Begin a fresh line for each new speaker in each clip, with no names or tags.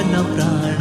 ଆପଣଙ୍କର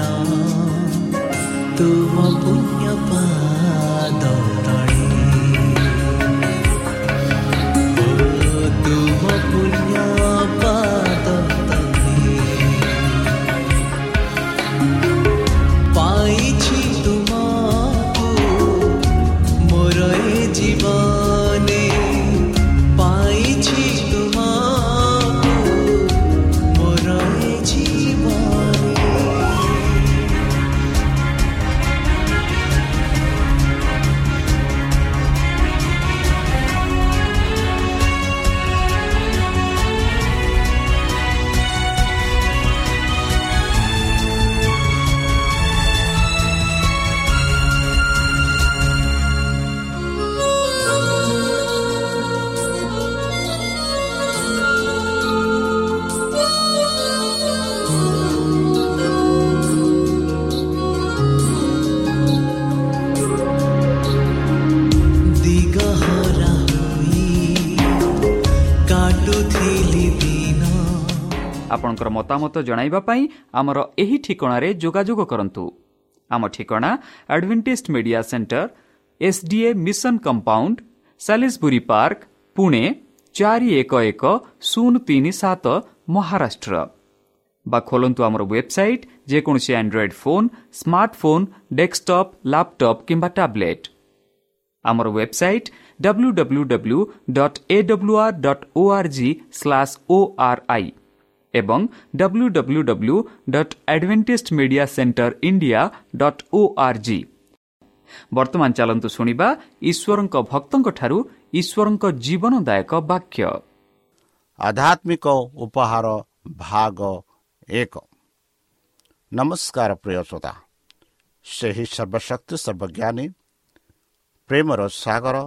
ମତାମତ ଜଣାଇବା ପାଇଁ ଆମର ଏହି ଠିକଣାରେ ଯୋଗାଯୋଗ କରନ୍ତୁ। ଆମ ଠିକଣା Adventist Media Centre SDA Mission Compound
Salisbury Park Pune ଚାରି ଏକ ଏକ ଶୂନ ତିନି ସାତ ମହାରାଷ୍ଟ୍ର। ବା ଖୋଲନ୍ତୁ ଆମର ୱେବସାଇଟ୍ ଯେକୌଣସି Android phone smartphone desktop laptop କିମ୍ବା ଟ୍ୟାବ୍ଲେଟ୍ ଆମର website W W W dot A W R dot O R G slash O R I ଏବଂ W W W dot Adventist Media Centre India dot O R G ବର୍ତ୍ତମାନ ଚାଲନ୍ତୁ ଶୁଣିବା ଈଶ୍ୱରଙ୍କ ଭକ୍ତଙ୍କଠାରୁ ଈଶ୍ୱରଙ୍କ ଜୀବନଦାୟକ ବାକ୍ୟ
ଆଧ୍ୟାତ୍ମିକ ଉପହାର ଭାଗ ଏକ ନମସ୍କାର ପ୍ରିୟ ଶ୍ରୋତା ସେହି ସର୍ବଶକ୍ତି ସର୍ବଜ୍ଞାନୀ ପ୍ରେମର ସାଗର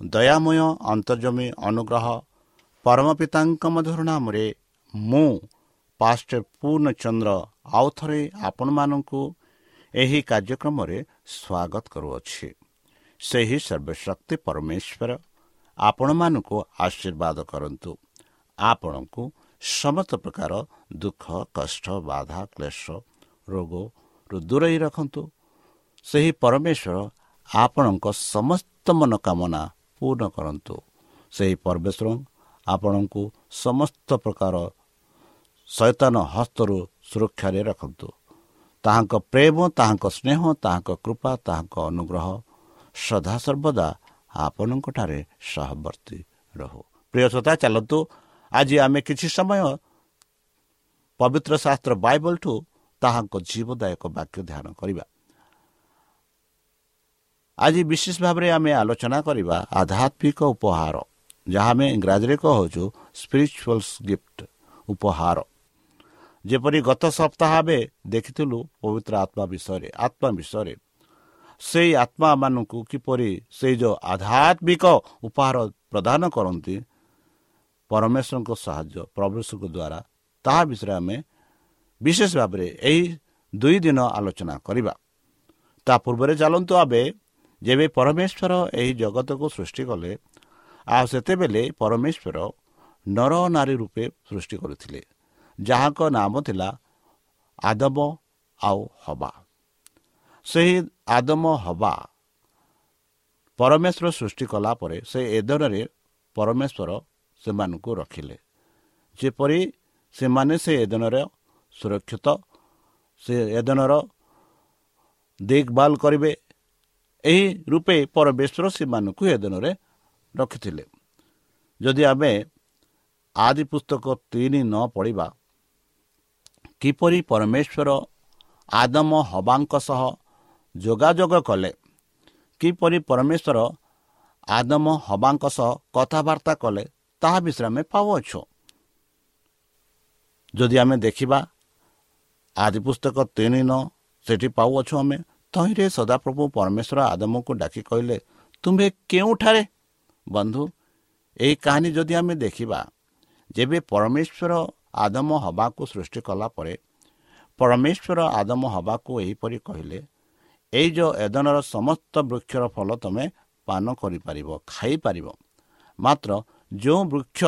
ଦୟାମୟ ଅନ୍ତର୍ଜମୀ ଅନୁଗ୍ରହ ପରମ ପିତାଙ୍କ ମଧୁର ନାମରେ ମୁଁ ପାଷ୍ଟ ପୂର୍ଣ୍ଣଚନ୍ଦ୍ର ଆଉ ଥରେ ଆପଣମାନଙ୍କୁ ଏହି କାର୍ଯ୍ୟକ୍ରମରେ ସ୍ୱାଗତ କରୁଅଛି। ସେହି ସର୍ବଶକ୍ତି ପରମେଶ୍ୱର ଆପଣମାନଙ୍କୁ ଆଶୀର୍ବାଦ କରନ୍ତୁ। ଆପଣଙ୍କୁ ସମସ୍ତ ପ୍ରକାର ଦୁଃଖ କଷ୍ଟ ବାଧା କ୍ଲେଶ ରୋଗରୁ ଦୂରେଇ ରଖନ୍ତୁ। ସେହି ପରମେଶ୍ୱର ଆପଣଙ୍କ ସମସ୍ତ ମନୋକାମନା ପୂର୍ଣ୍ଣ କରନ୍ତୁ। ସେହି ପରମେଶ୍ୱର ଆପଣଙ୍କୁ ସମସ୍ତ ପ୍ରକାର ସୈତାନ ହସ୍ତରୁ ସୁରକ୍ଷାରେ ରଖନ୍ତୁ। ତାହାଙ୍କ ପ୍ରେମ ତାହାଙ୍କ ସ୍ନେହ ତାହାଙ୍କ କୃପା ତାହାଙ୍କ ଅନୁଗ୍ରହ ସଦାସର୍ବଦା ଆପଣଙ୍କଠାରେ ସହବର୍ତ୍ତୀ ରହୁ। ପ୍ରିୟ ଶ୍ରୋତା ଚାଲନ୍ତୁ। ଆଜି ଆମେ କିଛି ସମୟ ପବିତ୍ର ଶାସ୍ତ୍ର ବାଇବଲଠୁ ତାହାଙ୍କ ଜୀବଦାୟକ ବାକ୍ୟ ଧ୍ୟାନ କରିବା। ଆଜି ବିଶେଷ ଭାବରେ ଆମେ ଆଲୋଚନା କରିବା ଆଧ୍ୟାତ୍ମିକ ଉପହାର ଯାହା ଆମେ ଇଂରାଜୀରେ କହୁଛୁ ସ୍ପିରିଚୁଆଲ୍ସ ଗିଫ୍ଟ ଉପହାର। ଯେପରି ଗତ ସପ୍ତାହ ଆମେ ଦେଖିଥିଲୁ ପବିତ୍ର ଆତ୍ମା ବିଷୟରେ ଆତ୍ମା ବିଷୟରେ ସେଇ ଆତ୍ମାମାନଙ୍କୁ କିପରି ସେଇ ଯେଉଁ ଆଧ୍ୟାତ୍ମିକ ଉପହାର ପ୍ରଦାନ କରନ୍ତି ପରମେଶ୍ୱରଙ୍କ ସାହାଯ୍ୟ ପ୍ରଭୁଷଙ୍କ ଦ୍ୱାରା ତାହା ବିଷୟରେ ଆମେ ବିଶେଷ ଭାବରେ ଏହି ଦୁଇ ଦିନ ଆଲୋଚନା କରିବା। ତା ପୂର୍ବରେ ଚାଲନ୍ତୁ ଏବେ ଯେବେ ପରମେଶ୍ୱର ଏହି ଜଗତକୁ ସୃଷ୍ଟି କଲେ ଆଉ ସେତେବେଳେ ପରମେଶ୍ୱର ନର ନାରୀ ରୂପେ ସୃଷ୍ଟି କରିଥିଲେ। ଯାହାଙ୍କ ନାମ ଥିଲା ଆଦମ ଆଉ ହବା। ସେହି ଆଦମ ହବା ପରମେଶ୍ୱର ସୃଷ୍ଟି କଲା ପରେ ସେ ଏଦନରେ ପରମେଶ୍ୱର ସେମାନଙ୍କୁ ରଖିଲେ। ଯେପରି ସେମାନେ ସେ ଏଦନର ସୁରକ୍ଷିତ ସେ ଏଦନର ଦେଖଭାଲ କରିବେ ଏହି ରୂପେ ପରମେଶ୍ୱର ସେମାନଙ୍କୁ ଏଦନରେ ରଖିଥିଲେ। ଯଦି ଆମେ ଆଦି ପୁସ୍ତକ ତିନି ନ ପଢ଼ିବା କିପରି ପରମେଶ୍ୱର ଆଦମ ହବାଙ୍କ ସହ ଯୋଗାଯୋଗ କଲେ? କିପରି ପରମେଶ୍ୱର ଆଦମ ହବାଙ୍କ ସହ କଥାବାର୍ତ୍ତା କଲେ? ତାହା ବିଷୟରେ ଆମେ ପାଉଅଛୁ। ଯଦି ଆମେ ଦେଖିବା ଆଦି ପୁସ୍ତକ ତିନି ନ ସେଠି ପାଉଅଛୁ ଆମେ। ତହିଁରେ ସଦାପ୍ରଭୁ ପରମେଶ୍ୱର ଆଦମକୁ ଡାକି କହିଲେ ତୁମ୍ଭେ କେଉଁଠାରେ? ବନ୍ଧୁ ଏହି କାହାଣୀ ଯଦି ଆମେ ଦେଖିବା ଯେବେ ପରମେଶ୍ୱର ଆଦମ ହବାକୁ ସୃଷ୍ଟି କଲା ପରେ ପରମେଶ୍ୱର ଆଦମ ହବାକୁ ଏହିପରି କହିଲେ ଏଇ ଯେଉଁ ଏଦନର ସମସ୍ତ ବୃକ୍ଷର ଫଳ ତୁମେ ପାନ କରିପାରିବ ଖାଇପାରିବ। ମାତ୍ର ଯେଉଁ ବୃକ୍ଷ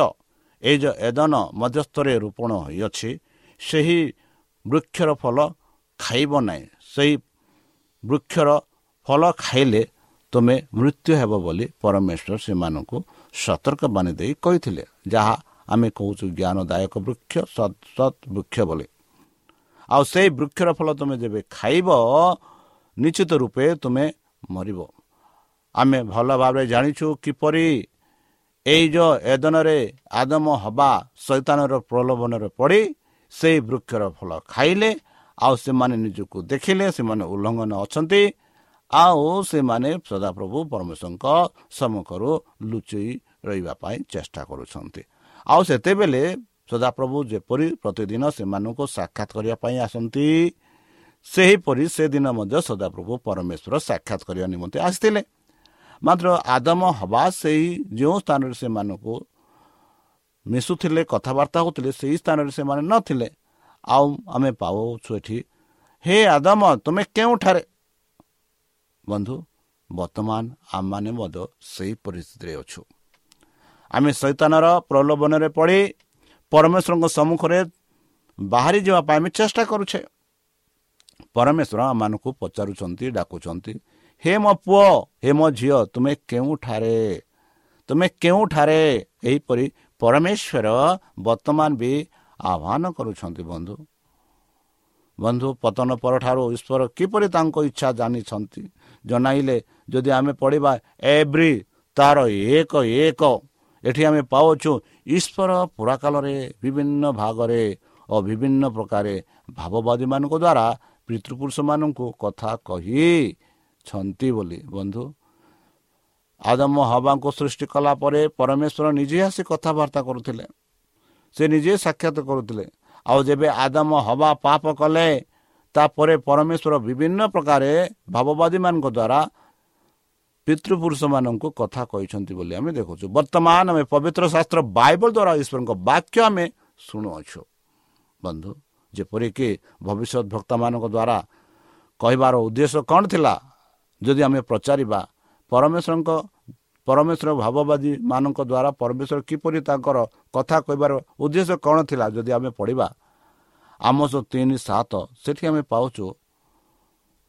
ଏଇ ଯେଉଁ ଏଦନ ମଧ୍ୟସ୍ଥରେ ରୋପଣ ହୋଇଅଛି ସେହି ବୃକ୍ଷର ଫଳ ଖାଇବ ନାହିଁ। ସେହି ବୃକ୍ଷର ଫଳ ଖାଇଲେ ତୁମେ ମୃତ୍ୟୁ ହେବ ବୋଲି ପରମେଶ୍ୱର ସେମାନଙ୍କୁ ସତର୍କ ବାଣି ଦେଇ କହିଥିଲେ ଯାହା ଆମେ କହୁଛୁ ଜ୍ଞାନଦାୟକ ବୃକ୍ଷ ସତ୍ ସତ୍ ବୃକ୍ଷ ବୋଲି। ଆଉ ସେଇ ବୃକ୍ଷର ଫଳ ତୁମେ ଯେବେ ଖାଇବ ନିଶ୍ଚିତ ରୂପେ ତୁମେ ମରିବ। ଆମେ ଭଲ ଭାବରେ ଜାଣିଛୁ କିପରି ଏଇ ଯେଉଁ ଏଦନରେ ଆଦମ ହବା ଶୈତାନର ପ୍ରଲୋଭନରେ ପଡ଼ି ସେଇ ବୃକ୍ଷର ଫଳ ଖାଇଲେ ଆଉ ସେମାନେ ନିଜକୁ ଦେଖିଲେ ସେମାନେ ଉଲ୍ଲଙ୍ଘନ ଅଛନ୍ତି ଆଉ ସେମାନେ ସଦାପ୍ରଭୁ ପରମେଶ୍ୱରଙ୍କ ସମ୍ମୁଖରୁ ଲୁଚେଇ ରହିବା ପାଇଁ ଚେଷ୍ଟା କରୁଛନ୍ତି। ଆଉ ସେତେବେଳେ ସଦାପ୍ରଭୁ ଯେପରି ପ୍ରତିଦିନ ସେମାନଙ୍କୁ ସାକ୍ଷାତ କରିବା ପାଇଁ ଆସନ୍ତି ସେହିପରି ସେଦିନ ମଧ୍ୟ ସଦାପ୍ରଭୁ ପରମେଶ୍ୱର ସାକ୍ଷାତ କରିବା ନିମନ୍ତେ ଆସିଥିଲେ। ମାତ୍ର ଆଦମ ହବା ସେହି ଯେଉଁ ସ୍ଥାନରେ ସେମାନଙ୍କୁ ମିଶୁଥିଲେ କଥାବାର୍ତ୍ତା ହେଉଥିଲେ ସେହି ସ୍ଥାନରେ ସେମାନେ ନଥିଲେ। ଆଉ ଆମେ ପାଉଛୁ ଏଠି ହେ ଆଦମ ତୁମେ କେଉଁଠାରେ? ବନ୍ଧୁ ବର୍ତ୍ତମାନ ଆମମାନେ ମଧ୍ୟ ସେହି ପରିସ୍ଥିତିରେ ଅଛୁ। ଆମେ ଶୈତାନର ପ୍ରଲୋଭନରେ ପଡ଼ି ପରମେଶ୍ୱରଙ୍କ ସମ୍ମୁଖରେ ବାହାରି ଯିବା ପାଇଁ ଆମେ ଚେଷ୍ଟା କରୁଛେ। ପରମେଶ୍ୱର ଆମମାନଙ୍କୁ ପଚାରୁଛନ୍ତି ଡାକୁଛନ୍ତି ହେ ମୋ ପୁଅ ହେ ମୋ ଝିଅ ତୁମେ କେଉଁଠାରେ? ତୁମେ କେଉଁଠାରେ? ଏହିପରି ପରମେଶ୍ୱର ବର୍ତ୍ତମାନ ବି ଆହ୍ୱାନ କରୁଛନ୍ତି ବନ୍ଧୁ। ବନ୍ଧୁ ପତନ ପରଠାରୁ ଈଶ୍ୱର କିପରି ତାଙ୍କ ଇଚ୍ଛା ଜାଣିଛନ୍ତି? ଜଣାଇଲେ ଯଦି ଆମେ ପଢ଼ିବା ଏଭ୍ରି ତାର ଏକ ଏକ ଏଠି ଆମେ ପାଉଛୁ ଈଶ୍ୱର ପୁରାକାଳରେ ବିଭିନ୍ନ ଭାଗରେ ଓ ବିଭିନ୍ନ ପ୍ରକାର ଭାବବାଦୀମାନଙ୍କ ଦ୍ୱାରା ପିତୃପୁରୁଷମାନଙ୍କୁ କଥା କହିଛନ୍ତି ବୋଲି। ବନ୍ଧୁ ଆଦମ ହବାଙ୍କୁ ସୃଷ୍ଟି କଲା ପରେ ପରମେଶ୍ୱର ନିଜେ ଆସି କଥାବାର୍ତ୍ତା କରୁଥିଲେ। ସେ ନିଜେ ସାକ୍ଷାତ କରୁଥିଲେ। ଆଉ ଯେବେ ଆଦମ ହବା ପାପ କଲେ ତାପରେ ପରମେଶ୍ୱର ବିଭିନ୍ନ ପ୍ରକାର ଭାବବାଦୀମାନଙ୍କ ଦ୍ୱାରା ପିତୃପୁରୁଷମାନଙ୍କୁ କଥା କହିଛନ୍ତି ବୋଲି ଆମେ ଦେଖୁଛୁ। ବର୍ତ୍ତମାନ ଆମେ ପବିତ୍ର ଶାସ୍ତ୍ର ବାଇବଲ ଦ୍ୱାରା ଈଶ୍ୱରଙ୍କ ବାକ୍ୟ ଆମେ ଶୁଣୁଅଛୁ। ବନ୍ଧୁ ଯେପରିକି ଭବିଷ୍ୟତ ଭକ୍ତମାନଙ୍କ ଦ୍ୱାରା କହିବାର ଉଦ୍ଦେଶ୍ୟ କ'ଣ ଥିଲା? ଯଦି ଆମେ ପଚାରିବା ପରମେଶ୍ୱରଙ୍କ ପରମେଶ୍ୱର ଭାବବାଦୀ ମାନଙ୍କ ଦ୍ୱାରା ପରମେଶ୍ୱର କିପରି ତାଙ୍କର କଥା କହିବାର ଉଦ୍ଦେଶ୍ୟ କ'ଣ ଥିଲା? ଯଦି ଆମେ ପଢ଼ିବା ଆମ ତିନି ସାତ ସେଠି ଆମେ ପାଉଛୁ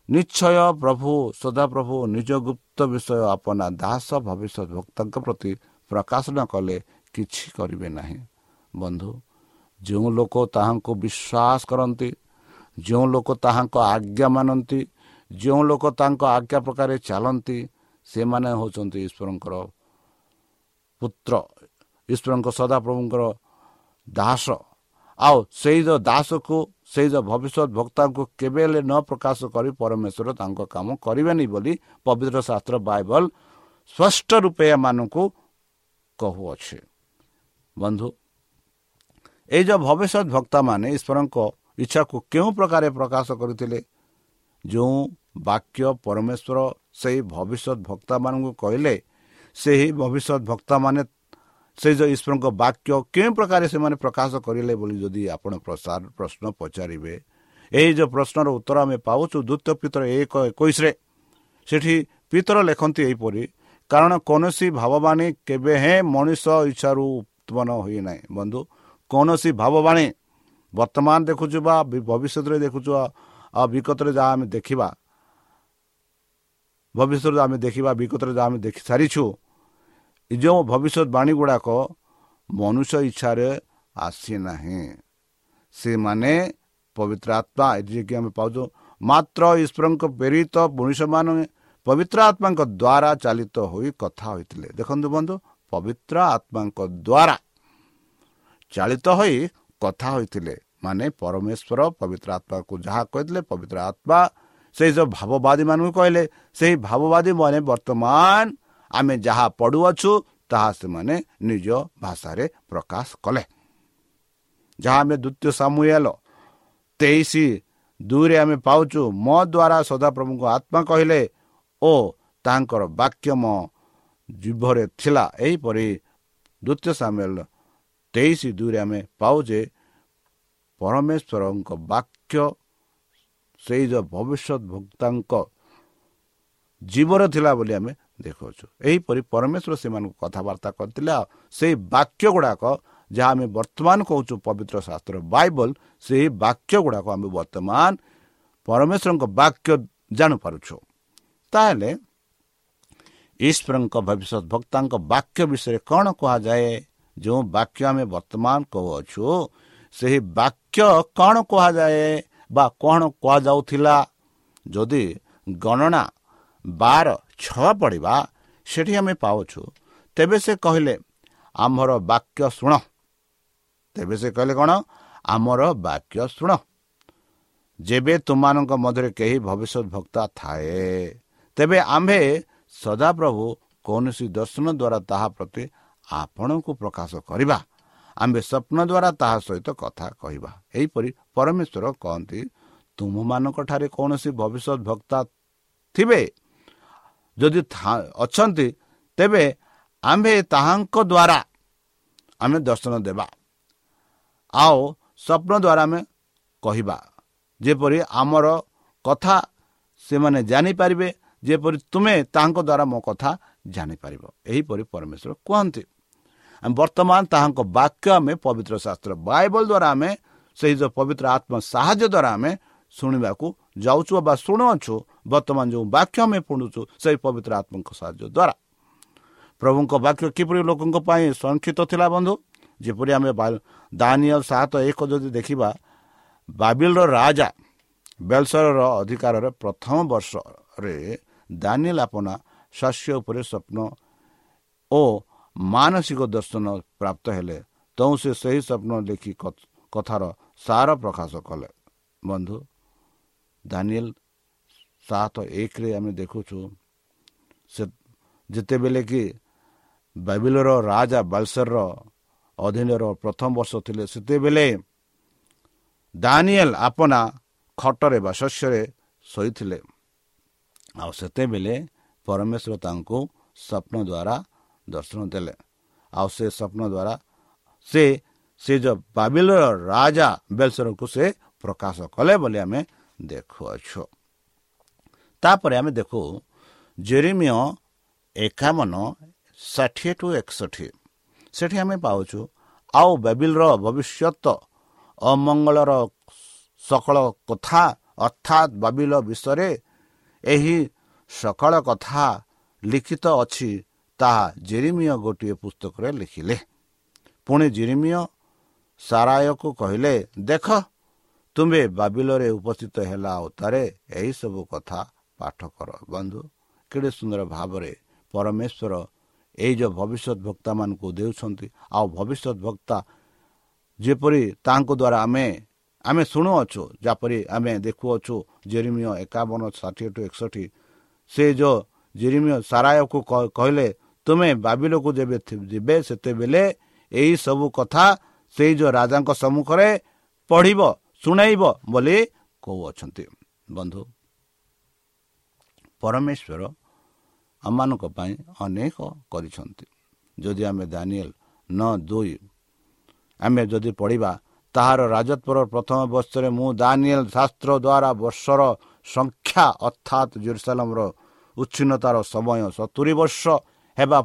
ନିଶ୍ଚୟ ପ୍ରଭୁ ସଦାପ୍ରଭୁ ନିଜ ଗୁପ୍ତ ବିଷୟ ଆପନା ଦାସ ଭବିଷ୍ୟତ ଭକ୍ତଙ୍କ ପ୍ରତି ପ୍ରକାଶ ନ କଲେ କିଛି କରିବେ ନାହିଁ। ବନ୍ଧୁ ଯେଉଁ ଲୋକ ତାହାଙ୍କୁ ବିଶ୍ୱାସ କରନ୍ତି ଯେଉଁ ଲୋକ ତାହାଙ୍କ ଆଜ୍ଞା ମାନନ୍ତି ଯେଉଁ ଲୋକ ତାଙ୍କ ଆଜ୍ଞା ପ୍ରକାରେ ଚାଲନ୍ତି ସେମାନେ ହେଉଛନ୍ତି ଈଶ୍ୱରଙ୍କର ପୁତ୍ର ଈଶ୍ୱରଙ୍କ ସଦାପ୍ରଭୁଙ୍କର ଦାସ ଆଉ ସେଇ ଯେଉଁ ଦାସକୁ ସେଇ ଯେଉଁ ଭବିଷ୍ୟତ ଭକ୍ତାଙ୍କୁ କେବେ ହେଲେ ନ ପ୍ରକାଶ କରି ପରମେଶ୍ୱର ତାଙ୍କ କାମ କରିବେନି ବୋଲି ପବିତ୍ର ଶାସ୍ତ୍ର ବାଇବଲ ସ୍ପଷ୍ଟ ରୂପେ ଏମାନଙ୍କୁ କହୁଅଛି। ବନ୍ଧୁ ଏଇ ଯେଉଁ ଭବିଷ୍ୟତ ଭକ୍ତାମାନେ ଈଶ୍ୱରଙ୍କ ଇଚ୍ଛାକୁ କେଉଁ ପ୍ରକାର ପ୍ରକାଶ କରିଥିଲେ? ଯେଉଁ ବାକ୍ୟ ପରମେଶ୍ୱର ସେହି ଭବିଷ୍ୟତ ଭକ୍ତାମାନଙ୍କୁ କହିଲେ ସେହି ଭବିଷ୍ୟତ ଭକ୍ତାମାନେ ସେ ଯେଉଁ ଈଶ୍ୱରଙ୍କ ବାକ୍ୟ କେଉଁ ପ୍ରକାର ସେମାନେ ପ୍ରକାଶ କରିଲେ ବୋଲି ଯଦି ଆପଣ ପ୍ରଶ୍ନ ପଚାରିବେ ଏହି ଯେଉଁ ପ୍ରଶ୍ନର ଉତ୍ତର ଆମେ ପାଉଛୁ ଦ୍ୱିତୀୟ ପିତର ଏକ ଏକୋଇଶରେ। ସେଠି ପିତର ଲେଖନ୍ତି ଏହିପରି କାରଣ କୌଣସି ଭାବବାଣୀ କେବେ ହେଁ ମଣିଷ ଇଚ୍ଛାରୁ ଉତ୍ପନ୍ନ ହୋଇନାହିଁ ବନ୍ଧୁ କୌଣସି ଭାବବାଣୀ ବର୍ତ୍ତମାନ ଦେଖୁଛୁ ବା ଭବିଷ୍ୟତରେ ଦେଖୁଛୁ ଆଉ ବିଗତରେ ଯାହା ଆମେ ଦେଖିବା ଭବିଷ୍ୟତରେ ଆମେ ଦେଖିବା ବିଗତରେ ଯାହା ଆମେ ଦେଖି ସାରିଛୁ ଯେଉଁ ଭବିଷ୍ୟତ ବାଣୀ ଗୁଡ଼ାକ ମନୁଷ୍ୟ ଇଚ୍ଛାରେ ଆସିନାହିଁ ସେମାନେ ପବିତ୍ର ଆତ୍ମା ଯିଏକି ଆମେ ପାଉଛୁ ମାତ୍ର ଈଶ୍ୱରଙ୍କ ପ୍ରେରିତ ମଣିଷମାନେ ପବିତ୍ର ଆତ୍ମାଙ୍କ ଦ୍ୱାରା ଚାଲିତ ହୋଇ କଥା ହୋଇଥିଲେ। ଦେଖନ୍ତୁ ବନ୍ଧୁ ପବିତ୍ର ଆତ୍ମାଙ୍କ ଦ୍ୱାରା ଚାଳିତ ହୋଇ କଥା ହୋଇଥିଲେ। ମାନେ ପରମେଶ୍ୱର ପବିତ୍ର ଆତ୍ମାକୁ ଯାହା କହିଥିଲେ ପବିତ୍ର ଆତ୍ମା ସେଇ ଯେଉଁ ଭାବବାଦୀମାନଙ୍କୁ କହିଲେ। ସେହି ଭାବବାଦୀ ମାନେ ବର୍ତ୍ତମାନ ଆମେ ଯାହା ପଢ଼ୁଅଛୁ ତାହା ସେମାନେ ନିଜ ଭାଷାରେ ପ୍ରକାଶ କଲେ। ଯାହା ଆମେ ଦ୍ୱିତୀୟ ସାମୁଏଲ ତେଇଶ ଦୁଇରେ ଆମେ ପାଉଛୁ ମୋ ଦ୍ୱାରା ସଦାପ୍ରଭୁଙ୍କ ଆତ୍ମା କହିଲେ ଓ ତାଙ୍କର ବାକ୍ୟ ମୋ ଜୀଭରେ ଥିଲା ଏହିପରି ଦ୍ୱିତୀୟ ସାମୁଏଲ ତେଇଶ ଦୁଇରେ ଆମେ ପାଉଛେ ପରମେଶ୍ୱରଙ୍କ ବାକ୍ୟ ସେଇ ଯେଉଁ ଭବିଷ୍ୟତ ଭକ୍ତାଙ୍କ ଜୀବନ ଥିଲା ବୋଲି ଆମେ ଦେଖାଉଛୁ। ଏହିପରି ପରମେଶ୍ୱର ସେମାନଙ୍କୁ କଥାବାର୍ତ୍ତା କରିଥିଲେ ଆଉ ସେଇ ବାକ୍ୟ ଗୁଡ଼ାକ ଯାହା ଆମେ ବର୍ତ୍ତମାନ କହୁଛୁ ପବିତ୍ର ଶାସ୍ତ୍ର ବାଇବଲ ସେହି ବାକ୍ୟ ଗୁଡ଼ାକ ଆମେ ବର୍ତ୍ତମାନ ପରମେଶ୍ୱରଙ୍କ ବାକ୍ୟ ଜାଣିପାରୁଛୁ। ତାହେଲେ ଈଶ୍ୱରଙ୍କ ଭବିଷ୍ୟତ ଭକ୍ତାଙ୍କ ବାକ୍ୟ ବିଷୟରେ କ'ଣ କୁହାଯାଏ? ଯେଉଁ ବାକ୍ୟ ଆମେ ବର୍ତ୍ତମାନ କହୁଅଛୁ ସେହି ବାକ୍ୟ କ'ଣ କୁହାଯାଏ ବା କ'ଣ କୁହାଯାଉଥିଲା? ଯଦି ଗଣନା ବାର ଛଅ ପଡ଼ିବା ସେଠି ଆମେ ପାଉଛୁ। ତେବେ ସେ କହିଲେ ଆମର ବାକ୍ୟ ଶୁଣ। ତେବେ ସେ କହିଲେ କ'ଣ? ଆମର ବାକ୍ୟ ଶୁଣ। ଯେବେ ତୁମମାନଙ୍କ ମଧ୍ୟରେ କେହି ଭବିଷ୍ୟତ ଭକ୍ତା ଥାଏ ତେବେ ଆମ୍ଭେ ସଦାପ୍ରଭୁ କୌଣସି ଦର୍ଶନ ଦ୍ୱାରା ତାହା ପ୍ରତି ଆପଣଙ୍କୁ ପ୍ରକାଶ କରିବା। ଆମ୍ଭେ ସ୍ୱପ୍ନ ଦ୍ୱାରା ତାହା ସହିତ କଥା କହିବା। ଏହିପରି ପରମେଶ୍ୱର କହନ୍ତି ତୁମମାନଙ୍କଠାରେ କୌଣସି ଭବିଷ୍ୟତ ଭକ୍ତା ଥିବେ ଯଦି ଅଛନ୍ତି ତେବେ ଆମ୍ଭେ ତାହାଙ୍କ ଦ୍ୱାରା ଆମେ ଦର୍ଶନ ଦେବା। ଆଉ ସ୍ୱପ୍ନ ଦ୍ୱାରା ଆମେ କହିବା। ଯେପରି ଆମର କଥା ସେମାନେ ଜାଣିପାରିବେ ଯେପରି ତୁମେ ତାହାଙ୍କ ଦ୍ୱାରା ମୋ କଥା ଜାଣିପାରିବ। ଏହିପରି ପରମେଶ୍ୱର କୁହନ୍ତି। ବର୍ତ୍ତମାନ ତାହାଙ୍କ ବାକ୍ୟ ଆମେ ପବିତ୍ର ଶାସ୍ତ୍ର ବାଇବଲ ଦ୍ୱାରା ଆମେ ସେହି ଯେଉଁ ପବିତ୍ର ଆତ୍ମ ସାହାଯ୍ୟ ଦ୍ୱାରା ଆମେ ଶୁଣିବାକୁ ଯାଉଛୁ ବା ଶୁଣୁଅଛୁ ବର୍ତ୍ତମାନ ଯେଉଁ ବାକ୍ୟ ଆମେ ପଢ଼ୁଛୁ ସେହି ପବିତ୍ର ଆତ୍ମଙ୍କ ସାହାଯ୍ୟ ଦ୍ୱାରା ପ୍ରଭୁଙ୍କ ବାକ୍ୟ କିପରି ଲୋକଙ୍କ ପାଇଁ ସଂରକ୍ଷିତ ଥିଲା ବନ୍ଧୁ? ଯେପରି ଆମେ ଦାନିଅ ସାତ ଏକ ଯଦି ଦେଖିବା ବାବିଲର ରାଜା ବେଲସରର ଅଧିକାରରେ ପ୍ରଥମ ବର୍ଷରେ ଦାନିଏଲ ଆପନା ଶସ୍ୟ ଉପରେ ସ୍ୱପ୍ନ ଓ ମାନସିକ ଦର୍ଶନ ପ୍ରାପ୍ତ ହେଲେ। ତେଣୁ ସେ ସେହି ସ୍ୱପ୍ନ ଲେଖି କଥାର ସାର ପ୍ରକାଶ କଲେ। ବନ୍ଧୁ ଦାନିଏଲ ସାତ ଏକରେ ଆମେ ଦେଖୁଛୁ ସେ ଯେତେବେଳେ କି ବାଇବିଲର ରାଜା ବାଲସରର ଅଧୀନର ପ୍ରଥମ ବର୍ଷ ଥିଲେ ସେତେବେଳେ ଦାନିଏଲ ଆପନା ଖଟରେ ବା ଶସ୍ୟରେ ଶୋଇଥିଲେ ଆଉ ସେତେବେଳେ ପରମେଶ୍ୱର ତାଙ୍କୁ ସ୍ୱପ୍ନ ଦ୍ୱାରା ଦର୍ଶନ ଦେଲେ ଆଉ ସେ ସ୍ୱପ୍ନ ଦ୍ୱାରା ସେ ସେ ଯେଉଁ ବାବିଲର ରାଜା ବେଲସରକୁ ସେ ପ୍ରକାଶ କଲେ ବୋଲି ଆମେ ଦେଖୁଅଛୁ। ତାପରେ ଆମେ ଦେଖୁ ଜେରିମିୟ ଏକାବନ ଷାଠିଏ ଟୁ ଏକଷଠି। ସେଠି ଆମେ ପାଉଛୁ ଆଉ ବାବିଲର ଭବିଷ୍ୟତ ଅମଙ୍ଗଳର ସକଳ କଥା ଅର୍ଥାତ୍ ବାବିଲ ବିଷୟରେ ଏହି ସକଳ କଥା ଲିଖିତ ଅଛି ତାହା ଜେରିମିୟ ଗୋଟିଏ ପୁସ୍ତକରେ ଲେଖିଲେ। ପୁଣି ଜିରିମିୟ ସାରାୟକୁ କହିଲେ ଦେଖ ତୁମେ ବାବିଲରେ ଉପସ୍ଥିତ ହେଲା ଅବତାରେ ଏହିସବୁ କଥା ପାଠ କର। ବନ୍ଧୁ କେଡ଼େ ସୁନ୍ଦର ଭାବରେ ପରମେଶ୍ୱର ଏଇ ଯେଉଁ ଭବିଷ୍ୟତ ଭକ୍ତାମାନଙ୍କୁ ଦେଉଛନ୍ତି। ଆଉ ଭବିଷ୍ୟତ ଭକ୍ତା ଯେପରି ତାଙ୍କ ଦ୍ୱାରା ଆମେ ଆମେ ଶୁଣୁଅଛୁ ଯେପରି ଆମେ ଦେଖୁଅଛୁ ଜେରିମିୟ ଏକାବନ ଷାଠିଏ ଟୁ ଏକଷଠି ସେ ଯେଉଁ ଜେରିମିୟ ସାରାୟକୁ କହିଲେ ତୁମେ ବାବିଲକୁ ଯେବେ ଯିବେ ସେତେବେଳେ ଏହିସବୁ କଥା ସେଇ ଯେଉଁ ରାଜାଙ୍କ ସମ୍ମୁଖରେ ପଢ଼ିବ। ଶୁଣାଇବ ବୋଲି କହୁଅଛନ୍ତି ବନ୍ଧୁ ପରମେଶ୍ୱର ଆମମାନଙ୍କ ପାଇଁ ଅନେକ କରିଛନ୍ତି ଯଦି ଆମେ ଦାନିଏଲ ନ ଦୁଇ ଆମେ ଯଦି ପଢ଼ିବା ତାହାର ରାଜତ୍ୱର ପ୍ରଥମ ବର୍ଷରେ ମୁଁ ଦାନିଏଲ ଶାସ୍ତ୍ର ଦ୍ୱାରା ବର୍ଷର ସଂଖ୍ୟା ଅର୍ଥାତ୍ ଜେରୁସାଲାମର ଉଚ୍ଛିନ୍ନତାର ସମୟ ସତୁରି ବର୍ଷ ହେବା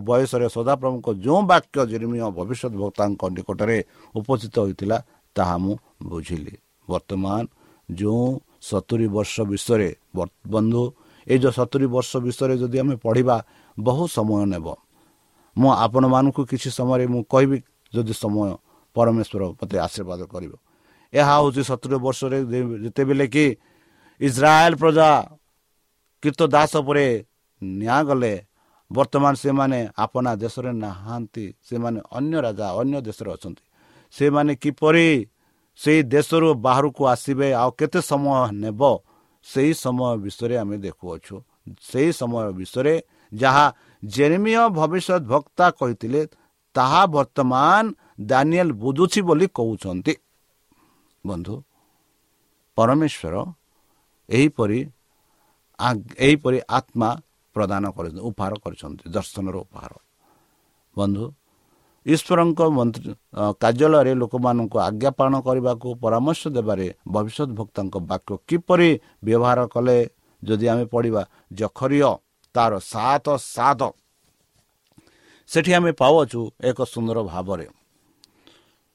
ବୟସରେ ସଦାପ୍ରଭୁଙ୍କ ଯେଉଁ ବାକ୍ୟ ଜିର୍ମୀୟ ଭବିଷ୍ୟତ ବକ୍ତାଙ୍କ ନିକଟରେ ଉପସ୍ଥିତ ହୋଇଥିଲା ତାହା ମୁଁ ବୁଝିଲି। ବର୍ତ୍ତମାନ ଯେଉଁ ସତୁରି ବର୍ଷ ବିଷୟରେ ବନ୍ଧୁ ଏଇ ଯେଉଁ ସତୁରି ବର୍ଷ ବିଷୟରେ ଯଦି ଆମେ ପଢ଼ିବା ବହୁ ସମୟ ନେବ। ମୁଁ ଆପଣମାନଙ୍କୁ କିଛି ସମୟରେ ମୁଁ କହିବି ଯଦି ସମୟ ପରମେଶ୍ୱର ମୋତେ ଆଶୀର୍ବାଦ କରିବ। ଏହା ହେଉଛି ସତୁରି ବର୍ଷରେ ଯେତେବେଳେ କି ଇସ୍ରାଏଲ ପ୍ରଜା କୀର୍ତ୍ତ ଦାସ ପରେ ନିଆଁ ଗଲେ ବର୍ତ୍ତମାନ ସେମାନେ ଆପଣା ଦେଶରେ ନାହାନ୍ତି। ସେମାନେ ଅନ୍ୟ ରାଜା ଅନ୍ୟ ଦେଶରେ ଅଛନ୍ତି। ସେମାନେ କିପରି ସେଇ ଦେଶରୁ ବାହାରକୁ ଆସିବେ ଆଉ କେତେ ସମୟ ନେବ ସେହି ସମୟ ବିଷୟରେ ଆମେ ଦେଖୁଅଛୁ। ସେହି ସମୟ ବିଷୟରେ ଯାହା ଜେରିମିୟ ଭବିଷ୍ୟତ ଭକ୍ତା କହିଥିଲେ ତାହା ବର୍ତ୍ତମାନ ଦାନିଏଲ ବୁଝୁଛି ବୋଲି କହୁଛନ୍ତି। ବନ୍ଧୁ ପରମେଶ୍ୱର ଏହିପରି ଏହିପରି ଆତ୍ମା ପ୍ରଦାନ କରିଛନ୍ତି ଉପହାର କରିଛନ୍ତି ଦର୍ଶନର ଉପହାର। ବନ୍ଧୁ ଈଶ୍ୱରଙ୍କ ମନ୍ତ୍ରୀ କାର୍ଯ୍ୟାଳୟରେ ଲୋକମାନଙ୍କୁ ଆଜ୍ଞା ପାଳନ କରିବାକୁ ପରାମର୍ଶ ଦେବାରେ ଭବିଷ୍ୟତ ଭକ୍ତାଙ୍କ ବାକ୍ୟ କିପରି ବ୍ୟବହାର କଲେ ଯଦି ଆମେ ପଢ଼ିବା ଜଖରିୟ ତାର ସାତ ସାତ ସେଠି ଆମେ ପାଉଅଛୁ ଏକ ସୁନ୍ଦର ଭାବରେ।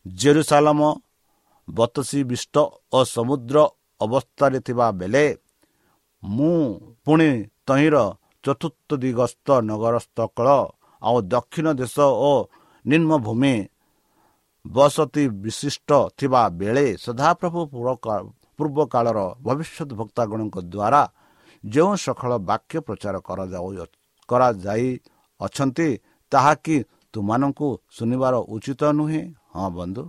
ଜେରୁସାଲମ ବତସୀ ବିଷ୍ଟ ଓ ସମୁଦ୍ର ଅବସ୍ଥାରେ ଥିବା ବେଳେ ମୁଁ ପୁଣି ତହିଁର ଚତୁର୍ଥ ଦିଗସ୍ଥ ନଗରସ୍ଥଳ ଆଉ ଦକ୍ଷିଣ ଦେଶ ଓ ନିମ୍ନଭୂମି ବସତି ବିଶିଷ୍ଟ ଥିବା ବେଳେ ସଦାପ୍ରଭୁ ପୂର୍ବ କାଳର ଭବିଷ୍ୟତ ଭକ୍ତାଗଣଙ୍କ ଦ୍ୱାରା ଯେଉଁ ସକଳ ବାକ୍ୟ ପ୍ରଚାର କରାଯାଉ କରାଯାଇ ଅଛନ୍ତି ତାହାକି ତୁମାନଙ୍କୁ ଶୁଣିବାର ଉଚିତ ନୁହେଁ? ହଁ ବନ୍ଧୁ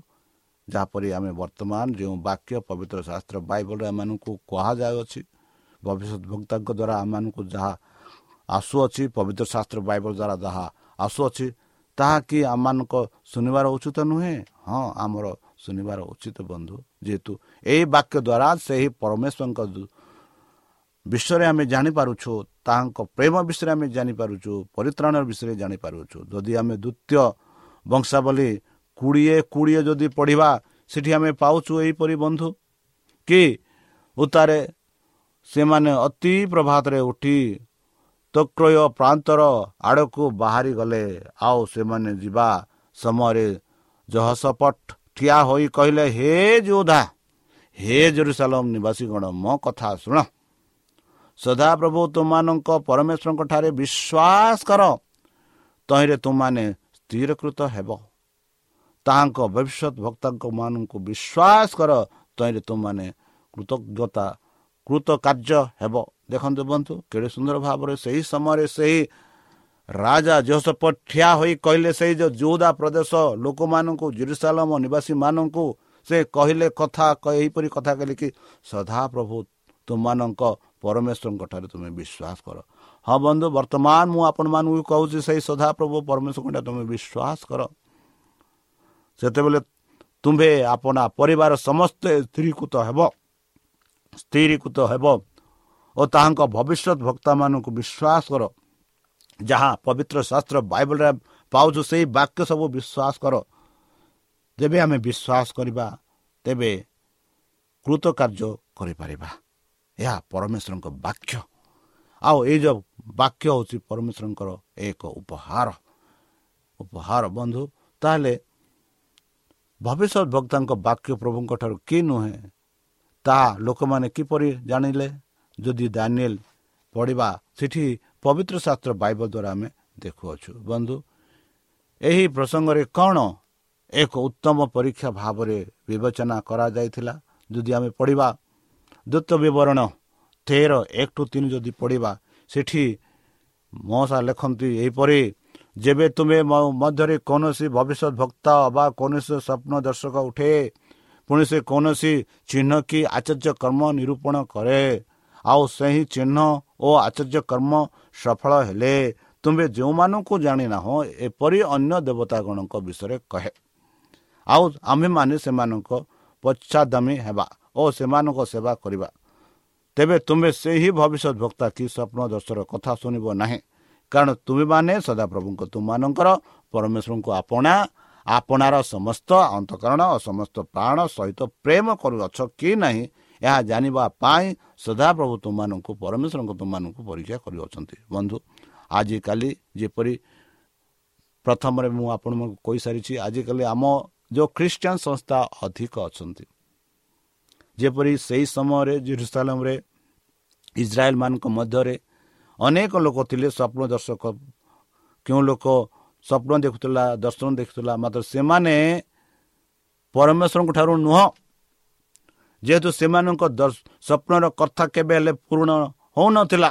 ଯାହାପରି ଆମେ ବର୍ତ୍ତମାନ ଯେଉଁ ବାକ୍ୟ ପବିତ୍ର ଶାସ୍ତ୍ର ବାଇବଲରେ ଏମାନଙ୍କୁ କୁହାଯାଉଅଛି ଭବିଷ୍ୟତ ଭକ୍ତାଙ୍କ ଦ୍ୱାରା ଆମମାନଙ୍କୁ ଯାହା ଆସୁଅଛି ପବିତ୍ର ଶାସ୍ତ୍ର ବାଇବଲ ଦ୍ୱାରା ଯାହା ଆସୁଅଛି ତାହାକି ଆମମାନଙ୍କ ଶୁଣିବାର ଉଚିତ ନୁହେଁ। ହଁ ଆମର ଶୁଣିବାର ଉଚିତ ବନ୍ଧୁ ଯେହେତୁ ଏହି ବାକ୍ୟ ଦ୍ୱାରା ସେହି ପରମେଶ୍ୱରଙ୍କ ବିଷୟରେ ଆମେ ଜାଣିପାରୁଛୁ ତାହାଙ୍କ ପ୍ରେମ ବିଷୟରେ ଆମେ ଜାଣିପାରୁଛୁ ପରିତ୍ରାଣ ବିଷୟରେ ଜାଣିପାରୁଛୁ। ଯଦି ଆମେ ଦ୍ୱିତୀୟ ବଂଶାବଳୀ କୋଡ଼ିଏ କୋଡ଼ିଏ ଯଦି ପଢ଼ିବା ସେଠି ଆମେ ପାଉଛୁ ଏହିପରି ବନ୍ଧୁ କି ଉତ୍ତାରେ ସେମାନେ ଅତି ପ୍ରଭାତରେ ଉଠି ତକ୍ରୟ ପ୍ରାନ୍ତର ଆଡ଼କୁ ବାହାରି ଗଲେ ଆଉ ସେମାନେ ଯିବା ସମୟରେ ଜହସପଟ ଠିଆ ହୋଇ କହିଲେ ହେ ଯୋଦ୍ଧା ହେ ଜେରୁସାଲମ ନିବାସୀଗଣ ମୋ କଥା ଶୁଣ। ସଦାପ୍ରଭୁ ତୁମମାନଙ୍କ ପରମେଶ୍ୱରଙ୍କ ଠାରେ ବିଶ୍ୱାସ କର। ତହିଁରେ ତୁମମାନେ ସ୍ଥିରକୃତ ହେବ। ତାହାଙ୍କ ଭବିଷ୍ୟତ ଭକ୍ତାଙ୍କ ମାନଙ୍କୁ ବିଶ୍ୱାସ କର। ତହିଁରେ ତୁମମାନେ କୃତଜ୍ଞତା କୃତ କାର୍ଯ୍ୟ ହେବ। ଦେଖନ୍ତୁ ବନ୍ଧୁ କେଡ଼େ ସୁନ୍ଦର ଭାବରେ ସେହି ସମୟରେ ସେହି ରାଜା ଜୋସପ ଠିଆ ହୋଇ କହିଲେ ସେଇ ଯେଉଁ ଯୋଉଦା ପ୍ରଦେଶ ଲୋକମାନଙ୍କୁ ଜିରୁସାଲମ ନିବାସୀମାନଙ୍କୁ ସେ କହିଲେ କଥା ଏହିପରି କଥା କହିଲେ କି ସଦାପ୍ରଭୁ ତୁମମାନଙ୍କ ପରମେଶ୍ୱରଙ୍କ ଠାରେ ତୁମେ ବିଶ୍ୱାସ କର। ହଁ ବନ୍ଧୁ ବର୍ତ୍ତମାନ ମୁଁ ଆପଣମାନଙ୍କୁ କହୁଛି ସେଇ ସଦାପ୍ରଭୁ ପରମେଶ୍ୱରଙ୍କ ତୁମେ ବିଶ୍ୱାସ କର। ସେତେବେଳେ ତୁମ୍ଭେ ଆପଣା ପରିବାର ସମସ୍ତେ ସ୍ଥିରୀକୃତ ହେବ। ସ୍ଥିରୀକୃତ ହେବ ଓ ତାହାଙ୍କ ଭବିଷ୍ୟତ ଭକ୍ତାମାନଙ୍କୁ ବିଶ୍ୱାସ କର। ଯାହା ପବିତ୍ର ଶାସ୍ତ୍ର ବାଇବଲରେ ପାଉଛୁ ସେହି ବାକ୍ୟ ସବୁ ବିଶ୍ୱାସ କର। ଯେବେ ଆମେ ବିଶ୍ୱାସ କରିବା ତେବେ କୃତ କାର୍ଯ୍ୟ କରିପାରିବା। ଏହା ପରମେଶ୍ୱରଙ୍କ ବାକ୍ୟ। ଆଉ ଏଇ ଯେଉଁ ବାକ୍ୟ ହେଉଛି ପରମେଶ୍ୱରଙ୍କର ଏକ ଉପହାର। ଉପହାର ବନ୍ଧୁ ତାହେଲେ ଭବିଷ୍ୟତ ବକ୍ତାଙ୍କ ବାକ୍ୟ ପ୍ରଭୁଙ୍କ ଠାରୁ କି ନୁହେଁ? ତାହା ଲୋକମାନେ କିପରି ଜାଣିଲେ? ଯଦି ଦାନିଏଲ ପଢ଼ିବା ସେଠି ପବିତ୍ର ଶାସ୍ତ୍ର ବାଇବଲ ଦ୍ୱାରା ଆମେ ଦେଖୁଅଛୁ। ବନ୍ଧୁ ଏହି ପ୍ରସଙ୍ଗରେ କ'ଣ ଏକ ଉତ୍ତମ ପରୀକ୍ଷା ଭାବରେ ବିବେଚନା କରାଯାଇଥିଲା? ଯଦି ଆମେ ପଢ଼ିବା ଦ୍ୱିତ ବିବରଣ ତେର ଏକ ଟୁ ତିନି ଯଦି ପଢ଼ିବା ସେଠି ମଶା ଲେଖନ୍ତି ଏହିପରି ଯେବେ ତୁମେ ମଧ୍ୟରେ କୌଣସି ଭବିଷ୍ୟତ ଭକ୍ତ ବା କୌଣସି ସ୍ୱପ୍ନ ଦର୍ଶକ ଉଠେ ପୁଣି ସେ କୌଣସି ଚିହ୍ନ କି ଆଚର୍ଯ୍ୟ କର୍ମ ନିରୂପଣ କରେ। ଆଉ ସେହି ଚିହ୍ନ ଓ ଆଚର୍ଯ୍ୟ କର୍ମ ସଫଳ ହେଲେ। ତୁମେ ଯେଉଁମାନଙ୍କୁ ଜାଣିନାହଁ ଏପରି ଅନ୍ୟ ଦେବତାଗଣଙ୍କ ବିଷୟରେ କହେ। ଆଉ ଆମ୍ଭେମାନେ ସେମାନଙ୍କ ପଶ୍ଚାଦାମୀ ହେବା ଓ ସେମାନଙ୍କ ସେବା କରିବା। ତେବେ ତୁମେ ସେହି ଭବିଷ୍ୟତ ଭକ୍ତା କି ସ୍ୱପ୍ନ ଦର୍ଶର କଥା ଶୁଣିବ ନାହିଁ। କାରଣ ତୁମେମାନେ ସଦାପ୍ରଭୁଙ୍କ ତୁମମାନଙ୍କର ପରମେଶ୍ୱରଙ୍କୁ ଆପଣା ଆପଣାର ସମସ୍ତ ଅନ୍ତକରଣ ଓ ସମସ୍ତ ପ୍ରାଣ ସହିତ ପ୍ରେମ କରୁଅଛ କି ନାହିଁ ଏହା ଜାଣିବା ପାଇଁ ସଦାପ୍ରଭୁ ତୁମମାନଙ୍କୁ ପରମେଶ୍ୱରଙ୍କ ତୁମମାନଙ୍କୁ ପରୀକ୍ଷା କରିଅଛନ୍ତି। ବନ୍ଧୁ ଆଜିକାଲି ଯେପରି ପ୍ରଥମରେ ମୁଁ ଆପଣମାନଙ୍କୁ କହିସାରିଛି ଆଜିକାଲି ଆମ ଯେଉଁ ଖ୍ରୀଷ୍ଟିଆନ ସଂସ୍ଥା ଅଧିକ ଅଛନ୍ତି। ଯେପରି ସେହି ସମୟରେ ଜେରୁସାଲାମରେ ଇସ୍ରାଏଲ ମାନଙ୍କ ମଧ୍ୟରେ ଅନେକ ଲୋକ ଥିଲେ ସ୍ୱପ୍ନ ଦର୍ଶକ କେଉଁ ଲୋକ ସ୍ୱପ୍ନ ଦେଖୁଥିଲା ଦର୍ଶନ ଦେଖୁଥିଲା ମାତ୍ର ସେମାନେ ପରମେଶ୍ୱରଙ୍କ ଠାରୁ ନୁହଁ। ଯେହେତୁ ସେମାନଙ୍କ ସ୍ୱପ୍ନର କଥା କେବେ ହେଲେ ପୂରଣ ହେଉନଥିଲା।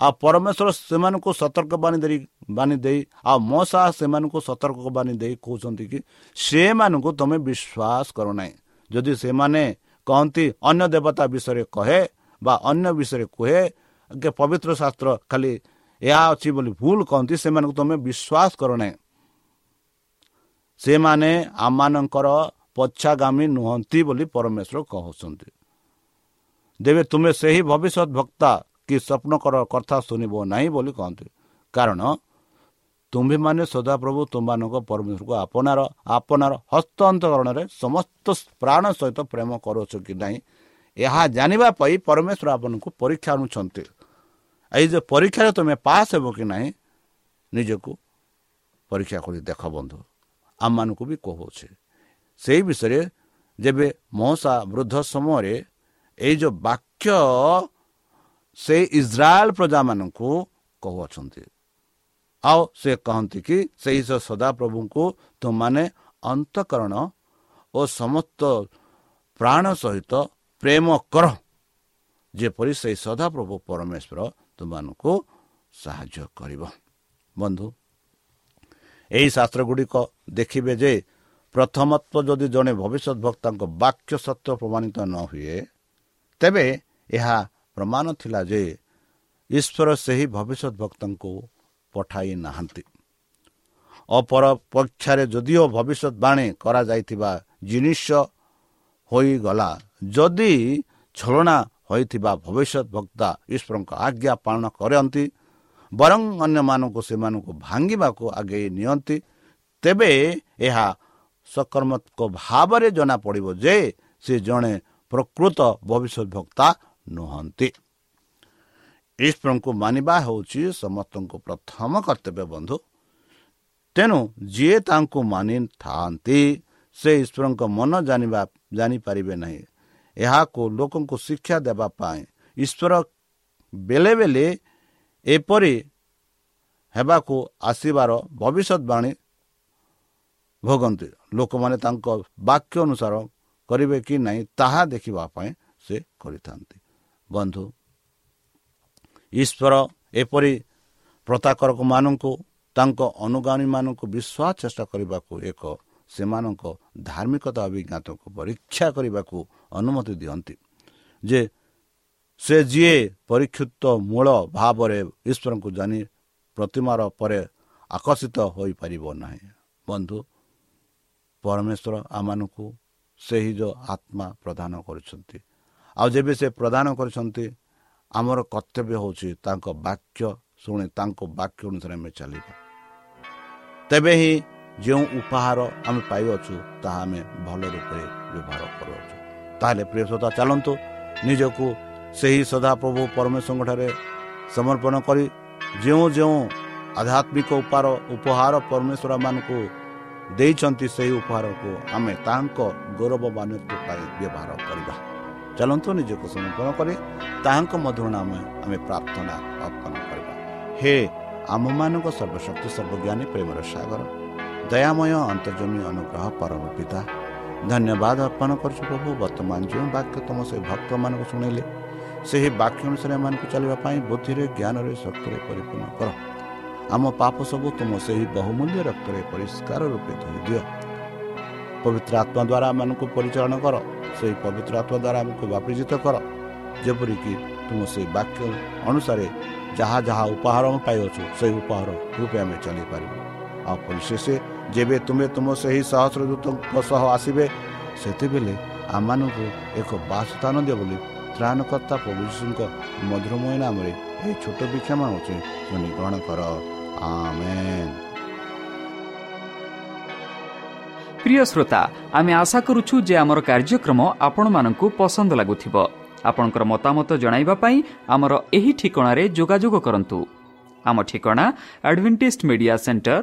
ଆଉ ପରମେଶ୍ୱର ସେମାନଙ୍କୁ ସତର୍କ ବାଣୀ ଦେଇ ବାଣୀ ଦେଇ ଆଉ ମୋ ସହ ସେମାନଙ୍କୁ ସତର୍କ ବାଣୀ ଦେଇ କହୁଛନ୍ତି କି ସେମାନଙ୍କୁ ତୁମେ ବିଶ୍ୱାସ କର ନାହିଁ। ଯଦି ସେମାନେ କହନ୍ତି ଅନ୍ୟ ଦେବତା ବିଷୟରେ କହେ ବା ଅନ୍ୟ ବିଷୟରେ କୁହେ ପବିତ୍ର ଶାସ୍ତ୍ର ଖାଲି ଏହା ଅଛି ବୋଲି ଭୁଲ କହନ୍ତି ସେମାନଙ୍କୁ ତୁମେ ବିଶ୍ୱାସ କର ନାହିଁ। ସେମାନେ ଆମମାନଙ୍କର ପଛାଗାମୀ ନୁହନ୍ତି ବୋଲି ପରମେଶ୍ୱର କହୁଛନ୍ତି। ଦେବେ ତୁମେ ସେହି ଭବିଷ୍ୟତ ଭକ୍ତା କି ସ୍ୱପ୍ନକର କଥା ଶୁଣିବ ନାହିଁ ବୋଲି କହନ୍ତି। କାରଣ ତୁମ୍ଭେମାନେ ସଦାପ୍ରଭୁ ତୁମମାନଙ୍କ ପରମେଶ୍ୱରକୁ ଆପଣାର ଆପଣାର ହସ୍ତାନ୍ତରଣରେ ସମସ୍ତ ପ୍ରାଣ ସହିତ ପ୍ରେମ କରୁଅଛ କି ନାହିଁ ଏହା ଜାଣିବା ପାଇଁ ପରମେଶ୍ୱର ଆପଣଙ୍କୁ ପରୀକ୍ଷା ଆଣୁଛନ୍ତି। ଏଇ ଯେଉଁ ପରୀକ୍ଷାରେ ତୁମେ ପାସ୍ ହେବ କି ନାହିଁ ନିଜକୁ ପରୀକ୍ଷା କରି ଦେଖ ବନ୍ଧୁ। ଆମମାନଙ୍କୁ ବି କହୁଅଛି ସେହି ବିଷୟରେ ଯେବେ ମହସା ବୃଦ୍ଧ ସମୟରେ ଏଇ ଯେଉଁ ବାକ୍ୟ ସେଇ ଇସ୍ରାଏଲ ପ୍ରଜାମାନଙ୍କୁ କହୁଅଛନ୍ତି। ଆଉ ସେ କହନ୍ତି କି ସେହି ସଦାପ୍ରଭୁଙ୍କୁ ତୁମମାନେ ଅନ୍ତକରଣ ଓ ସମସ୍ତ ପ୍ରାଣ ସହିତ ପ୍ରେମ କର। ଯେପରି ସେହି ସଦାପ୍ରଭୁ ପରମେଶ୍ୱର ତୁମମାନଙ୍କୁ ସାହାଯ୍ୟ କରିବ। ବନ୍ଧୁ ଏହି ଶାସ୍ତ୍ର ଗୁଡ଼ିକ ଦେଖିବେ ଯେ ପ୍ରଥମତ୍ଵ ଯଦି ଜଣେ ଭବିଷ୍ୟତ ଭକ୍ତାଙ୍କ ବାକ୍ୟ ସତ୍ୟ ପ୍ରମାଣିତ ନ ହୁଏ ତେବେ ଏହା ପ୍ରମାଣ ଥିଲା ଯେ ଈଶ୍ୱର ସେହି ଭବିଷ୍ୟତ ଭକ୍ତଙ୍କୁ ପଠାଇ ନାହାନ୍ତି। ଅପର ପକ୍ଷରେ ଯଦିଓ ଭବିଷ୍ୟତବାଣୀ କରାଯାଇଥିବା ଜିନିଷ ହୋଇଗଲା ଯଦି ଛଳନା ହୋଇଥିବା ଭବିଷ୍ୟତ ବକ୍ତା ଈଶ୍ୱରଙ୍କ ଆଜ୍ଞା ପାଳନ କରନ୍ତି ବରଂ ଅନ୍ୟମାନଙ୍କୁ ସେମାନଙ୍କୁ ଭାଙ୍ଗିବାକୁ ଆଗେଇ ନିଅନ୍ତି ତେବେ ଏହା ସକର୍ମକ ଭାବରେ ଜଣାପଡ଼ିବ ଯେ ସେ ଜଣେ ପ୍ରକୃତ ଭବିଷ୍ୟତ ଭକ୍ତା ନୁହନ୍ତି। ଈଶ୍ୱରଙ୍କୁ ମାନିବା ହେଉଛି ସମସ୍ତଙ୍କୁ ପ୍ରଥମ କର୍ତ୍ତବ୍ୟ ବନ୍ଧୁ। ତେଣୁ ଯିଏ ତାଙ୍କୁ ମାନିଥାନ୍ତି ସେ ଈଶ୍ୱରଙ୍କ ମନ ଜାଣିବା ଜାଣିପାରିବେ ନାହିଁ। ଏହାକୁ ଲୋକଙ୍କୁ ଶିକ୍ଷା ଦେବା ପାଇଁ। ଈଶ୍ୱର ବେଳେ ଏପରି ହେବାକୁ ଆସିବାର ଭବିଷ୍ୟତବାଣୀ ଭୋଗନ୍ତି। ଲୋକମାନେ ତାଙ୍କ ବାକ୍ୟ ଅନୁସାର କରିବେ କି ନାହିଁ ତାହା ଦେଖିବା ପାଇଁ ସେ କରିଥାନ୍ତି। ବନ୍ଧୁ ଈଶ୍ୱର ଏପରି ପ୍ରତାକରକମାନଙ୍କୁ ତାଙ୍କ ଅନୁଗାମୀମାନଙ୍କୁ ବିଶ୍ୱାସ ଚେଷ୍ଟା କରିବାକୁ ଏକ ସେମାନଙ୍କ ଧାର୍ମିକତା ଅଭିଜ୍ଞତାକୁ ପରୀକ୍ଷା କରିବାକୁ ଅନୁମତି ଦିଅନ୍ତି। ଯେ ସେ ଯିଏ ପରୀକ୍ଷିତ ମୂଳ ଭାବରେ ଈଶ୍ୱରଙ୍କୁ ଜାଣି ପ୍ରତିମାର ପରେ ଆକର୍ଷିତ ହୋଇପାରିବ ନାହିଁ। ବନ୍ଧୁ ପରମେଶ୍ୱର ଆମମାନଙ୍କୁ ସେହି ଯେଉଁ ଆତ୍ମା ପ୍ରଦାନ କରୁଛନ୍ତି ଆଉ ଯେବେ ସେ ପ୍ରଦାନ କରିଛନ୍ତି ଆମର କର୍ତ୍ତବ୍ୟ ହେଉଛି ତାଙ୍କ ବାକ୍ୟ ଶୁଣି ତାଙ୍କ ବାକ୍ୟ ଅନୁସାରେ ଆମେ ଚାଲିବା। ତେବେ ହିଁ ଯେଉଁ ଉପହାର ଆମେ ପାଇଅଛୁ ତାହା ଆମେ ଭଲ ରୂପରେ ବ୍ୟବହାର କରୁଅଛୁ। ତାହେଲେ ପ୍ରିୟ ଶ୍ରୋତା ଚାଲନ୍ତୁ ନିଜକୁ ସେହି ସଦାପ୍ରଭୁ ପରମେଶ୍ୱରଙ୍କଠାରେ ସମର୍ପଣ କରି ଯେଉଁ ଯେଉଁ ଆଧ୍ୟାତ୍ମିକ ଉପହାର ଉପହାର ପରମେଶ୍ୱରମାନଙ୍କୁ ଦେଇଛନ୍ତି ସେହି ଉପହାରକୁ ଆମେ ତାଙ୍କ ଗୌରବମାନ୍ୟତା ପାଇଁ ବ୍ୟବହାର କରିବା। ଚାଲନ୍ତୁ ନିଜକୁ ସମର୍ପଣ କରି ତାହାଙ୍କ ମଧୁର ନାମ ଆମେ ପ୍ରାର୍ଥନା ଅର୍ପଣ କରିବା। ହେ ଆମମାନଙ୍କ ସର୍ବଶକ୍ତି ସର୍ବଜ୍ଞାନୀ ପ୍ରେମର ସାଗର ଦୟାମୟ ଅନ୍ତର୍ଜମୀ ଅନୁଗ୍ରହ ପରମ ପିତା ଧନ୍ୟବାଦ ଅର୍ପଣ କରୁଛୁ ପ୍ରଭୁ। ବର୍ତ୍ତମାନ ଯେଉଁ ବାକ୍ୟ ତୁମ ସେ ଭକ୍ତମାନଙ୍କୁ ଶୁଣିଲେ ସେହି ବାକ୍ୟ ଅନୁସାରେ ଏମାନଙ୍କୁ ଚାଲିବା ପାଇଁ ବୁଦ୍ଧିରେ ଜ୍ଞାନରେ ଶକ୍ତିରେ ପରିପୂର୍ଣ୍ଣ କର। ଆମ ପାପ ସବୁ ତୁମ ସେହି ବହୁମୂଲ୍ୟ ରକ୍ତରେ ପରିଷ୍କାର ରୂପେ ଧରି ଦିଅ। ପବିତ୍ର ଆତ୍ମା ଦ୍ୱାରା ଆମମାନଙ୍କୁ ପରିଚାଳନା କର। ସେହି ପବିତ୍ର ଆତ୍ମା ଦ୍ୱାରା ଆମକୁ ବାପିଜିତ କର। ଯେପରିକି ତୁମ ସେହି ବାକ୍ୟ ଅନୁସାରେ ଯାହା ଯାହା ଉପହାର ଆମେ ପାଇଅଛୁ ସେହି ଉପହାର ରୂପେ ଆମେ ଚାଲିପାରିବୁ। ଆଉ ପରିଶେଷ ଯେବେ ତୁମେ ତୁମ ସେହି ସହସ୍ରଦୂତଙ୍କ ସହ ଆସିବେ ସେତେବେଳେ ଆମମାନଙ୍କୁ ଏକ ବାସ୍ଥାନ ଦିଅ ବୋଲି ତ୍ରାଣକର୍ତ୍ତା ପ୍ରଭୁ ଯୀଶୁଙ୍କ ମଧୁରମୟ ନାମରେ ଏହି ଛୋଟ ବିକ୍ଷା ମାନୁଛି ମାନେ ଗ୍ରହଣ କର।
ପ୍ରିୟ ଶ୍ରୋତା ଆମେ ଆଶା କରୁଛୁ ଯେ ଆମର କାର୍ଯ୍ୟକ୍ରମ ଆପଣମାନଙ୍କୁ ପସନ୍ଦ ଲାଗୁଥିବ। ଆପଣଙ୍କର ମତାମତ ଜଣାଇବା ପାଇଁ ଆମର ଏହି ଠିକଣାରେ ଯୋଗାଯୋଗ କରନ୍ତୁ। ଆମ ଠିକଣା Adventist Media Centre